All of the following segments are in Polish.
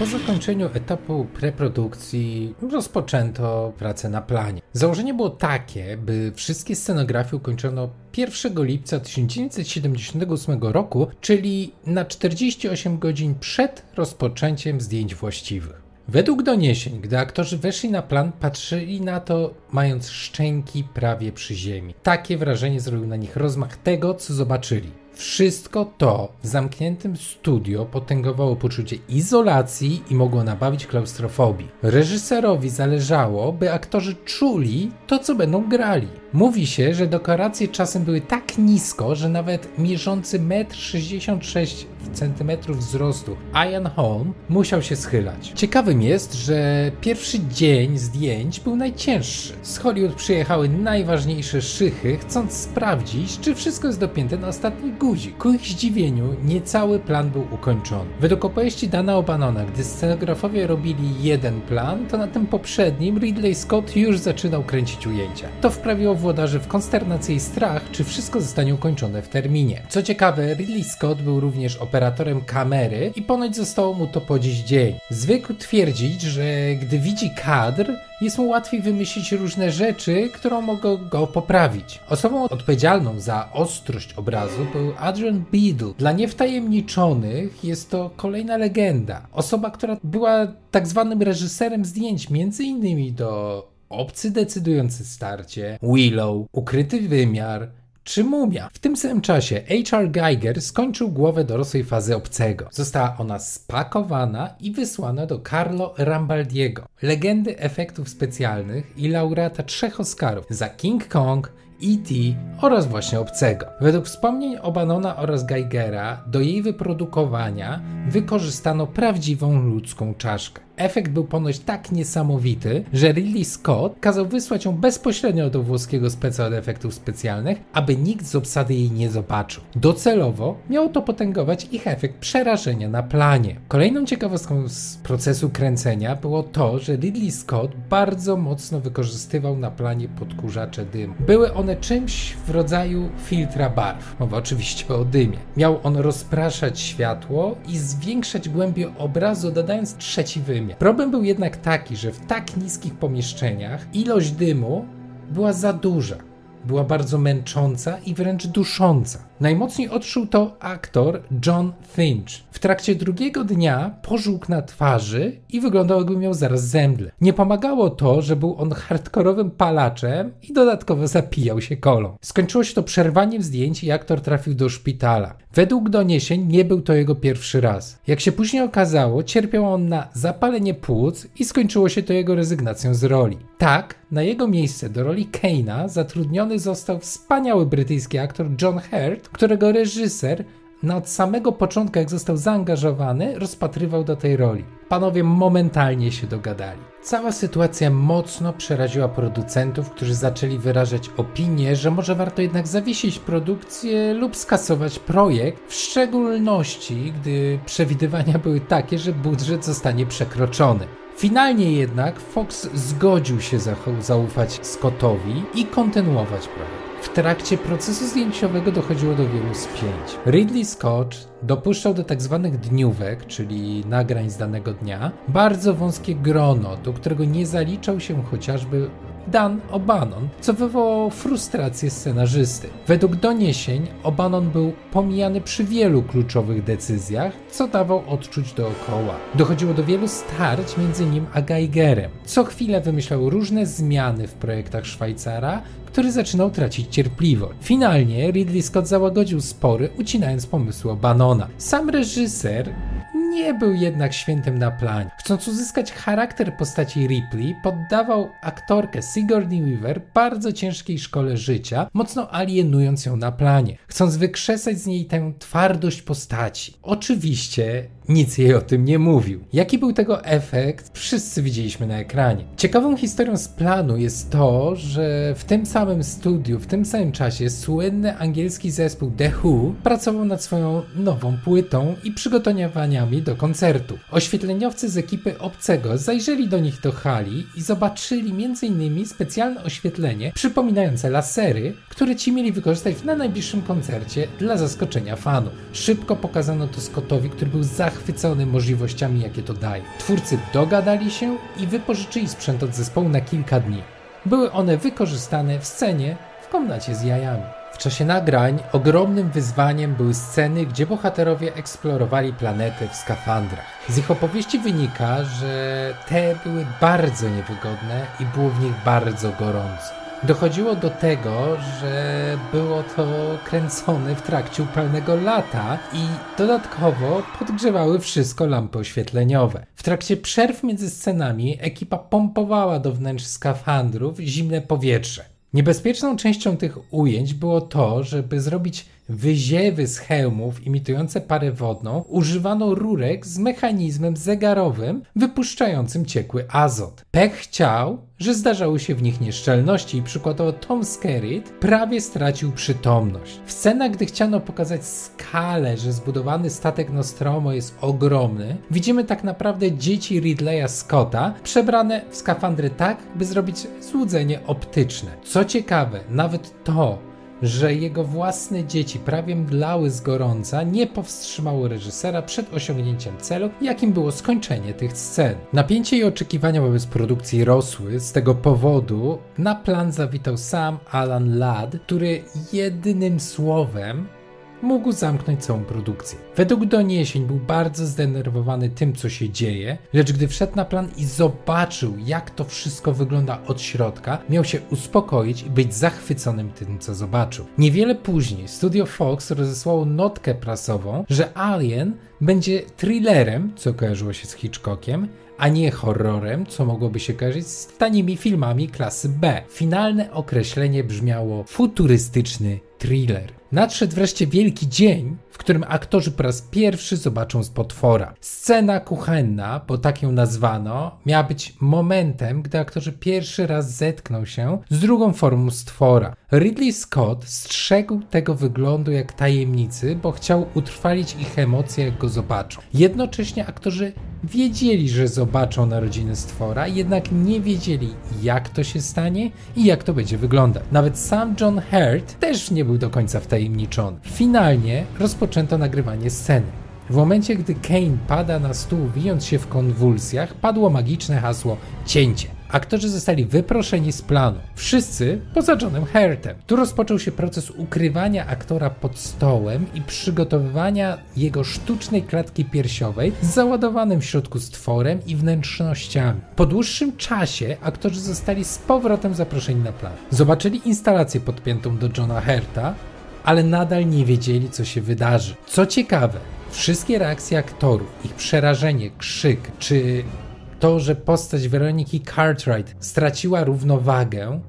Po zakończeniu etapu preprodukcji rozpoczęto pracę na planie. Założenie było takie, by wszystkie scenografie ukończono 1 lipca 1978 roku, czyli na 48 godzin przed rozpoczęciem zdjęć właściwych. Według doniesień, gdy aktorzy weszli na plan, patrzyli na to mając szczęki prawie przy ziemi. Takie wrażenie zrobił na nich rozmach tego, co zobaczyli. Wszystko to w zamkniętym studio potęgowało poczucie izolacji i mogło nabawić klaustrofobii. Reżyserowi zależało, by aktorzy czuli to, co będą grali. Mówi się, że dekoracje czasem były tak nisko, że nawet mierzący 1,66 cm wzrostu Ian Holm musiał się schylać. Ciekawym jest, że pierwszy dzień zdjęć był najcięższy. Z Hollywood przyjechały najważniejsze szychy, chcąc sprawdzić, czy wszystko jest dopięte na ostatni guzik. Ku ich zdziwieniu, niecały plan był ukończony. Według opowieści Dana O'Banona, gdy scenografowie robili jeden plan, to na tym poprzednim Ridley Scott już zaczynał kręcić ujęcia. To wprawiło włodarzy w konsternację i strach, czy wszystko zostanie ukończone w terminie. Co ciekawe, Ridley Scott był również operatorem kamery i ponoć zostało mu to po dziś dzień. Zwykł twierdzić, że gdy widzi kadr, jest mu łatwiej wymyślić różne rzeczy, które mogą go poprawić. Osobą odpowiedzialną za ostrość obrazu był Adrian Beadle. Dla niewtajemniczonych jest to kolejna legenda. Osoba, która była tak zwanym reżyserem zdjęć, między innymi do Obcy decydujący starcie, Willow, Ukryty wymiar, czy mumia. W tym samym czasie H.R. Geiger skończył głowę dorosłej fazy obcego. Została ona spakowana i wysłana do Carlo Rambaldiego, legendy efektów specjalnych i laureata trzech Oscarów za King Kong, E.T. oraz właśnie Obcego. Według wspomnień Obanona oraz Geigera do jej wyprodukowania wykorzystano prawdziwą ludzką czaszkę. Efekt był ponoć tak niesamowity, że Ridley Scott kazał wysłać ją bezpośrednio do włoskiego speca od efektów specjalnych, aby nikt z obsady jej nie zobaczył. Docelowo miało to potęgować ich efekt przerażenia na planie. Kolejną ciekawostką z procesu kręcenia było to, że Ridley Scott bardzo mocno wykorzystywał na planie podkurzacze dymu. Były one czymś w rodzaju filtra barw. Mowa oczywiście o dymie. Miał on rozpraszać światło i zwiększać głębię obrazu, dodając trzeci wymiar. Problem był jednak taki, że w tak niskich pomieszczeniach ilość dymu była za duża. Była bardzo męcząca i wręcz dusząca. Najmocniej odczuł to aktor John Finch. W trakcie drugiego dnia pożółkł na twarzy i wyglądał jakby miał zaraz zemdlę. Nie pomagało to, że był on hardkorowym palaczem i dodatkowo zapijał się kolą. Skończyło się to przerwaniem zdjęć i aktor trafił do szpitala. Według doniesień nie był to jego pierwszy raz. Jak się później okazało, cierpiał on na zapalenie płuc i skończyło się to jego rezygnacją z roli. Tak, na jego miejsce do roli Kane'a zatrudniony został wspaniały brytyjski aktor John Hurt, którego reżyser od samego początku, jak został zaangażowany, rozpatrywał do tej roli. Panowie momentalnie się dogadali. Cała sytuacja mocno przeraziła producentów, którzy zaczęli wyrażać opinię, że może warto jednak zawiesić produkcję lub skasować projekt, w szczególności gdy przewidywania były takie, że budżet zostanie przekroczony. Finalnie jednak Fox zgodził się zaufać Scottowi i kontynuować projekt. W trakcie procesu zdjęciowego dochodziło do wielu spięć. Ridley Scott dopuszczał do tzw. Tak dniówek, czyli nagrań z danego dnia, bardzo wąskie grono, do którego nie zaliczał się chociażby Dan O'Bannon, co wywołało frustrację scenarzysty. Według doniesień O'Bannon był pomijany przy wielu kluczowych decyzjach, co dawał odczuć dookoła. Dochodziło do wielu starć między nim a Geigerem. Co chwilę wymyślał różne zmiany w projektach Szwajcara, który zaczynał tracić cierpliwość. Finalnie Ridley Scott załagodził spory, ucinając pomysły O'Bannona. Sam reżyser nie był jednak świętym na planie. Chcąc uzyskać charakter postaci Ripley, poddawał aktorkę Sigourney Weaver bardzo ciężkiej szkole życia, mocno alienując ją na planie, chcąc wykrzesać z niej tę twardość postaci. Oczywiście nic jej o tym nie mówił. Jaki był tego efekt, wszyscy widzieliśmy na ekranie. Ciekawą historią z planu jest to, że w tym samym studiu, w tym samym czasie słynny angielski zespół The Who pracował nad swoją nową płytą i przygotowaniami do koncertu. Oświetleniowcy z ekipy Obcego zajrzeli do nich do hali i zobaczyli m.in. specjalne oświetlenie przypominające lasery, które ci mieli wykorzystać na najbliższym koncercie dla zaskoczenia fanów. Szybko pokazano to Scottowi, który był zachwycony zachwycony możliwościami, jakie to daje. Twórcy dogadali się i wypożyczyli sprzęt od zespołu na kilka dni. Były one wykorzystane w scenie w komnacie z jajami. Czasie nagrań ogromnym wyzwaniem były sceny, gdzie bohaterowie eksplorowali planety w skafandrach. Z ich opowieści wynika, że te były bardzo niewygodne i było w nich bardzo gorąco. Dochodziło do tego, że było to kręcone w trakcie upalnego lata i dodatkowo podgrzewały wszystko lampy oświetleniowe. W trakcie przerw między scenami ekipa pompowała do wnętrz skafandrów zimne powietrze. Niebezpieczną częścią tych ujęć było to, żeby zrobić wyziewy z hełmów imitujące parę wodną, używano rurek z mechanizmem zegarowym wypuszczającym ciekły azot. Pech chciał, że zdarzały się w nich nieszczelności i przykładowo Tom Skerritt prawie stracił przytomność. W scenach, gdy chciano pokazać skalę, że zbudowany statek Nostromo jest ogromny, widzimy tak naprawdę dzieci Ridleya Scotta przebrane w skafandry tak, by zrobić złudzenie optyczne. Co ciekawe, nawet to, że jego własne dzieci prawie mdlały z gorąca, nie powstrzymało reżysera przed osiągnięciem celu, jakim było skończenie tych scen. Napięcie i oczekiwania wobec produkcji rosły, z tego powodu na plan zawitał sam Alan Ladd, który jedynym słowem mógł zamknąć całą produkcję. Według doniesień był bardzo zdenerwowany tym, co się dzieje, lecz gdy wszedł na plan i zobaczył, jak to wszystko wygląda od środka, miał się uspokoić i być zachwyconym tym, co zobaczył. Niewiele później Studio Fox rozesłało notkę prasową, że Alien będzie thrillerem, co kojarzyło się z Hitchcockiem, a nie horrorem, co mogłoby się kojarzyć z tanimi filmami klasy B. Finalne określenie brzmiało futurystyczny thriller. Nadszedł wreszcie wielki dzień, w którym aktorzy po raz pierwszy zobaczą z potwora. Scena kuchenna, bo tak ją nazwano, miała być momentem, gdy aktorzy pierwszy raz zetkną się z drugą formą stwora. Ridley Scott strzegł tego wyglądu jak tajemnicy, bo chciał utrwalić ich emocje, jak go zobaczą. Jednocześnie aktorzy wiedzieli, że zobaczą narodziny stwora, jednak nie wiedzieli, jak to się stanie i jak to będzie wyglądać. Nawet sam John Hurt też nie był do końca wtajemniczony. Finalnie rozpoczęto nagrywanie sceny. W momencie, gdy Kane pada na stół, wijąc się w konwulsjach, padło magiczne hasło cięcie. Aktorzy zostali wyproszeni z planu. Wszyscy poza Johnem Hurtem. Tu rozpoczął się proces ukrywania aktora pod stołem i przygotowywania jego sztucznej klatki piersiowej z załadowanym w środku stworem i wnętrznościami. Po dłuższym czasie aktorzy zostali z powrotem zaproszeni na plan. Zobaczyli instalację podpiętą do Johna Herta, ale nadal nie wiedzieli, co się wydarzy. Co ciekawe, wszystkie reakcje aktorów, ich przerażenie, krzyk czy to, że postać Weroniki Cartwright straciła równowagę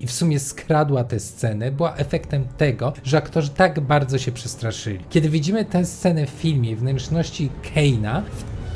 i w sumie skradła tę scenę, była efektem tego, że aktorzy tak bardzo się przestraszyli. Kiedy widzimy tę scenę w filmie wnętrzności Keina,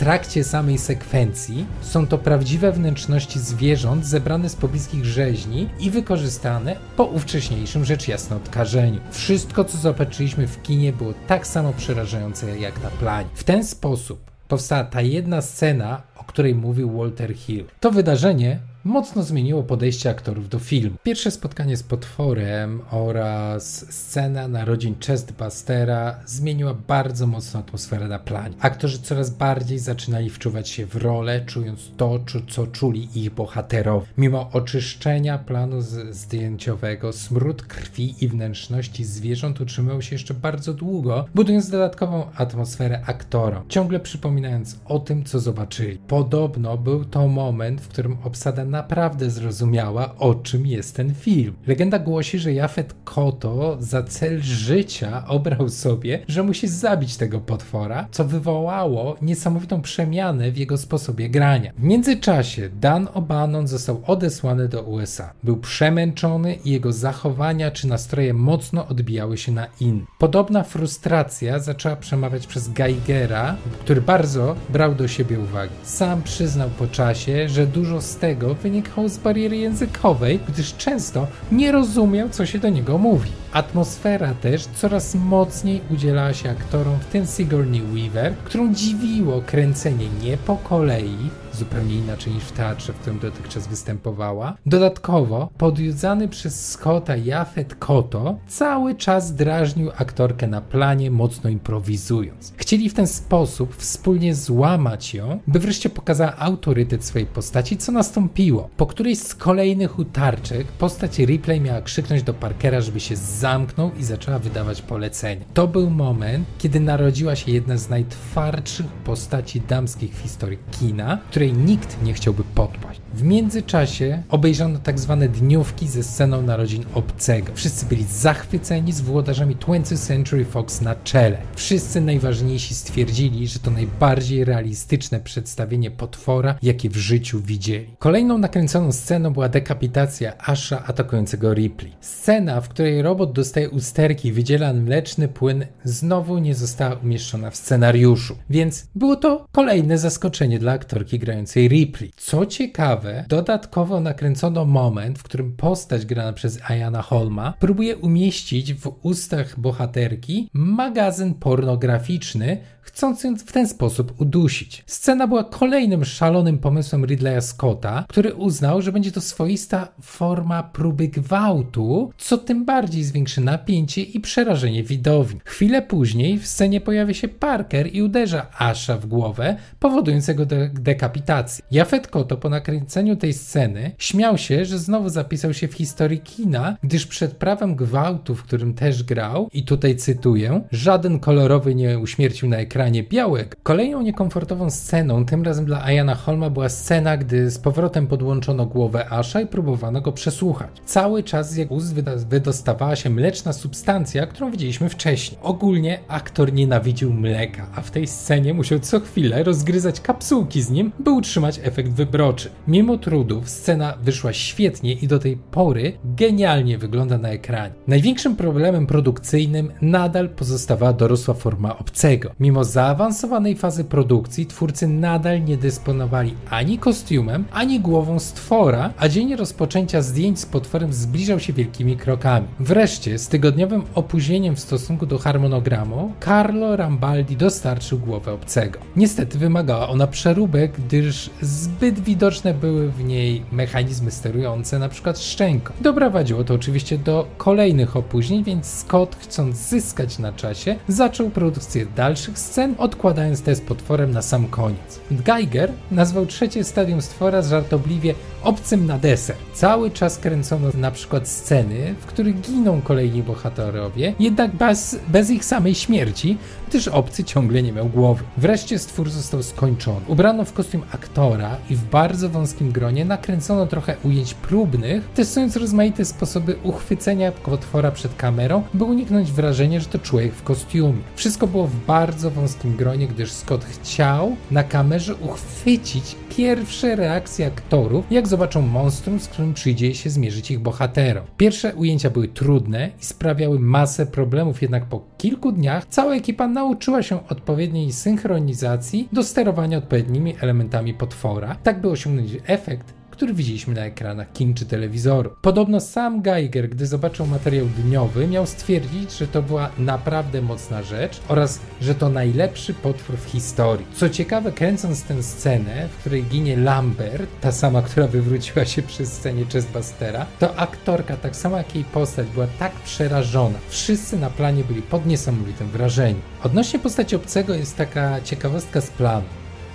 trakcie samej sekwencji są to prawdziwe wnętrzności zwierząt zebrane z pobliskich rzeźni i wykorzystane po ówcześniejszym rzecz jasno odkażeniu. Wszystko, co zobaczyliśmy w kinie, było tak samo przerażające jak na planie. W ten sposób powstała ta jedna scena, której mówił Walter Hill. To wydarzenie mocno zmieniło podejście aktorów do filmu. Pierwsze spotkanie z potworem oraz scena narodzin Chestbustera zmieniła bardzo mocno atmosferę na planie. Aktorzy coraz bardziej zaczynali wczuwać się w rolę, czując to, co czuli ich bohaterowie. Mimo oczyszczenia planu zdjęciowego, smród krwi i wnętrzności zwierząt utrzymywał się jeszcze bardzo długo, budując dodatkową atmosferę aktorom, ciągle przypominając o tym, co zobaczyli. Podobno był to moment, w którym obsada naprawdę zrozumiała, o czym jest ten film. Legenda głosi, że Jafet Koto za cel życia obrał sobie, że musi zabić tego potwora, co wywołało niesamowitą przemianę w jego sposobie grania. W międzyczasie Dan O'Bannon został odesłany do USA. Był przemęczony i jego zachowania czy nastroje mocno odbijały się na in. Podobna frustracja zaczęła przemawiać przez Geigera, który bardzo brał do siebie uwagi. Sam przyznał po czasie, że dużo z tego wynikało z bariery językowej, gdyż często nie rozumiał, co się do niego mówi. Atmosfera też coraz mocniej udzielała się aktorom, w tym Sigourney Weaver, którą dziwiło kręcenie nie po kolei, zupełnie inaczej niż w teatrze, w którym dotychczas występowała. Dodatkowo podjudzany przez Scotta Jafet Koto cały czas drażnił aktorkę na planie, mocno improwizując. Chcieli w ten sposób wspólnie złamać ją, by wreszcie pokazała autorytet swojej postaci, co nastąpiło. Po którejś z kolejnych utarczek postać Ripley miała krzyknąć do Parkera, żeby się zamknął i zaczęła wydawać polecenia. To był moment, kiedy narodziła się jedna z najtwardszych postaci damskich w historii kina, której nikt nie chciałby podpaść. W międzyczasie obejrzano tak zwane dniówki ze sceną narodzin obcego. Wszyscy byli zachwyceni z włodarzami 20th Century Fox na czele. Wszyscy najważniejsi stwierdzili, że to najbardziej realistyczne przedstawienie potwora, jakie w życiu widzieli. Kolejną nakręconą sceną była dekapitacja Asha atakującego Ripley. Scena, w której robot dostaje usterki wydziela mleczny płyn, znowu nie została umieszczona w scenariuszu, więc było to kolejne zaskoczenie dla aktorki grającej Ripley. Co ciekawe, dodatkowo nakręcono moment, w którym postać grana przez Ayana Holma próbuje umieścić w ustach bohaterki magazyn pornograficzny, chcąc ją w ten sposób udusić. Scena była kolejnym szalonym pomysłem Ridleya Scotta, który uznał, że będzie to swoista forma próby gwałtu, co tym bardziej zwiększy napięcie i przerażenie widowni. Chwilę później w scenie pojawia się Parker i uderza Asha w głowę, powodując jego de dekapitację. Jafet Koto po nakręceniu tej sceny śmiał się, że znowu zapisał się w historii kina, gdyż przed prawem gwałtu, w którym też grał, i tutaj cytuję, żaden kolorowy nie uśmiercił na ekranie białek. Kolejną niekomfortową sceną, tym razem dla Ayana Holma, była scena, gdy z powrotem podłączono głowę Asha i próbowano go przesłuchać. Cały czas z jego ust wydostawała się mleczna substancja, którą widzieliśmy wcześniej. Ogólnie aktor nienawidził mleka, a w tej scenie musiał co chwilę rozgryzać kapsułki z nim, by utrzymać efekt wybroczy. Mimo trudów scena wyszła świetnie i do tej pory genialnie wygląda na ekranie. Największym problemem produkcyjnym nadal pozostawała dorosła forma obcego. Mimo zaawansowanej fazy produkcji twórcy nadal nie dysponowali ani kostiumem, ani głową stwora, a dzień rozpoczęcia zdjęć z potworem zbliżał się wielkimi krokami. Wreszcie, z tygodniowym opóźnieniem w stosunku do harmonogramu, Carlo Rambaldi dostarczył głowę obcego. Niestety wymagała ona przeróbek, gdyż zbyt widoczne były w niej mechanizmy sterujące, np. szczęką. Doprowadziło to oczywiście do kolejnych opóźnień, więc Scott, chcąc zyskać na czasie, zaczął produkcję dalszych scen, scen, odkładając te z potworem na sam koniec. Geiger nazwał trzecie stadium stwora żartobliwie obcym na deser. Cały czas kręcono na przykład sceny, w których giną kolejni bohaterowie, jednak bez, bez ich samej śmierci, gdyż obcy ciągle nie miał głowy. Wreszcie stwór został skończony. Ubrano w kostium aktora i w bardzo wąskim gronie nakręcono trochę ujęć próbnych, testując rozmaite sposoby uchwycenia potwora przed kamerą, by uniknąć wrażenia, że to człowiek w kostiumie. Wszystko było w bardzo wąskim gronie, gdyż Scott chciał na kamerze uchwycić pierwsze reakcje aktorów, jak zobaczą monstrum, z którym przyjdzie się zmierzyć ich bohaterom. Pierwsze ujęcia były trudne i sprawiały masę problemów, jednak po kilku dniach cała ekipa nauczyła się odpowiedniej synchronizacji do sterowania odpowiednimi elementami potwora, tak by osiągnąć efekt, który widzieliśmy na ekranach kin czy telewizoru. Podobno sam Geiger, gdy zobaczył materiał dniowy, miał stwierdzić, że to była naprawdę mocna rzecz oraz, że to najlepszy potwór w historii. Co ciekawe, kręcąc tę scenę, w której ginie Lambert, ta sama, która wywróciła się przy scenie Chestbustera, to aktorka, tak samo jak jej postać, była tak przerażona. Wszyscy na planie byli pod niesamowitym wrażeniem. Odnośnie postaci obcego jest taka ciekawostka z planu.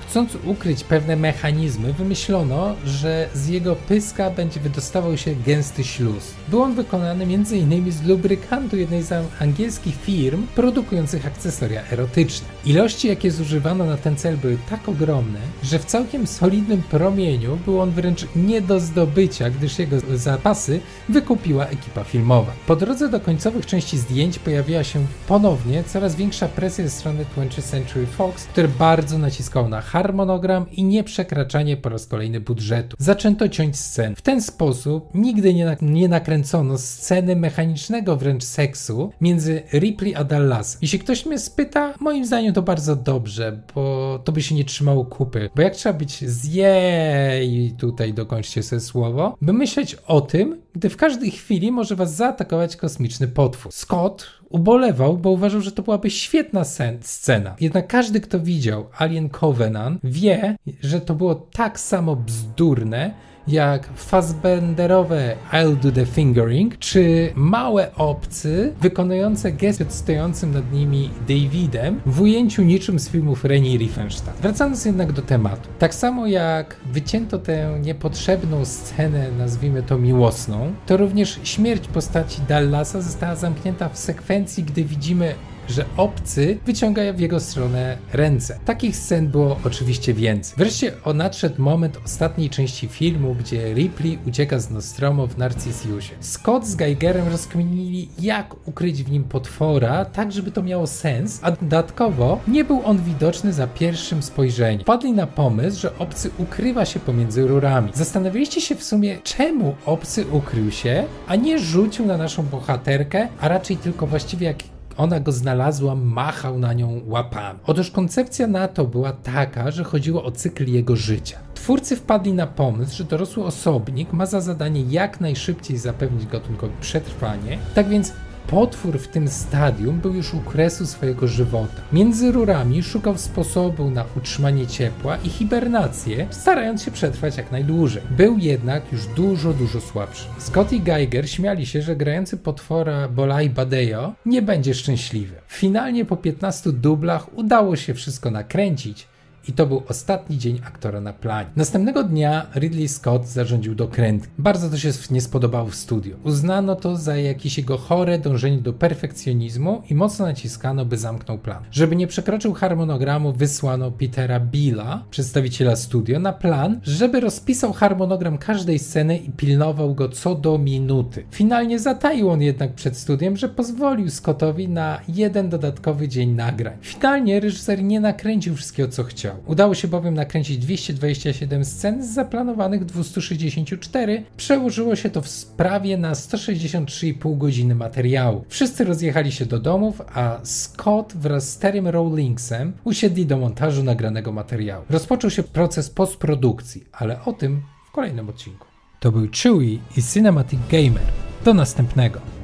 Chcąc ukryć pewne mechanizmy, wymyślono, że z jego pyska będzie wydostawał się gęsty śluz. Był on wykonany m.in. z lubrykantu jednej z angielskich firm produkujących akcesoria erotyczne. Ilości, jakie zużywano na ten cel, były tak ogromne, że w całkiem solidnym promieniu był on wręcz nie do zdobycia, gdyż jego zapasy wykupiła ekipa filmowa. Po drodze do końcowych części zdjęć pojawiła się ponownie coraz większa presja ze strony 20th Century Fox, które bardzo naciskało na harmonogram i nieprzekraczanie po raz kolejny budżetu. Zaczęto ciąć scen. W ten sposób nigdy nie, nie nakręcono sceny mechanicznego wręcz seksu między Ripley a Dallas. Jeśli ktoś mnie spyta, moim zdaniem to bardzo dobrze, bo to, by się nie trzymało kupy. Bo jak trzeba być zjej, tutaj dokończcie sobie słowo, by myśleć o tym, gdy w każdej chwili może was zaatakować kosmiczny potwór. Scott ubolewał, bo uważał, że to byłaby świetna scena. Jednak każdy, kto widział Alien Covenant, wie, że to było tak samo bzdurne, jak Fassbenderowe I'll do the fingering, czy małe obcy wykonujące gest przed stojącym nad nimi Davidem w ujęciu niczym z filmów Reni Riefenstahl. Wracając jednak do tematu. Tak samo jak wycięto tę niepotrzebną scenę, nazwijmy to miłosną, to również śmierć postaci Dallasa została zamknięta w sekwencji, gdy widzimy że obcy wyciągają w jego stronę ręce. Takich scen było oczywiście więcej. Wreszcie nadszedł moment ostatniej części filmu, gdzie Ripley ucieka z Nostromo w Narcisjusie. Scott z Geigerem rozkminili, jak ukryć w nim potwora, tak żeby to miało sens, a dodatkowo nie był on widoczny za pierwszym spojrzeniem. Padli na pomysł, że obcy ukrywa się pomiędzy rurami. Zastanowiliście się w sumie, czemu obcy ukrył się, a nie rzucił na naszą bohaterkę, a raczej tylko właściwie jak ona go znalazła, machał na nią łapami. Otóż koncepcja na to była taka, że chodziło o cykl jego życia. Twórcy wpadli na pomysł, że dorosły osobnik ma za zadanie jak najszybciej zapewnić gatunkowi przetrwanie, tak więc Potwór w tym stadium był już u kresu swojego żywota. Między rurami szukał sposobu na utrzymanie ciepła i hibernację, starając się przetrwać jak najdłużej. Był jednak już dużo, dużo słabszy. Scott i Geiger śmiali się, że grający potwora Bolai Badejo nie będzie szczęśliwy. Finalnie po 15 dublach udało się wszystko nakręcić, i to był ostatni dzień aktora na planie. Następnego dnia Ridley Scott zarządził dokręt. Bardzo to się nie spodobało w studiu. Uznano to za jakieś jego chore dążenie do perfekcjonizmu i mocno naciskano, by zamknął plan. Żeby nie przekroczył harmonogramu, wysłano Petera Billa, przedstawiciela studio, na plan, żeby rozpisał harmonogram każdej sceny i pilnował go co do minuty. Finalnie zataił on jednak przed studiem, że pozwolił Scottowi na jeden dodatkowy dzień nagrań. Finalnie reżyser nie nakręcił wszystkiego, co chciał. Udało się bowiem nakręcić 227 scen z zaplanowanych 264. Przełożyło się to w sprawie na 163,5 godziny materiału. Wszyscy rozjechali się do domów, a Scott wraz z Terrym Rawlingsem usiedli do montażu nagranego materiału. Rozpoczął się proces postprodukcji, ale o tym w kolejnym odcinku. To był Chewie i Cinematic Gamer. Do następnego.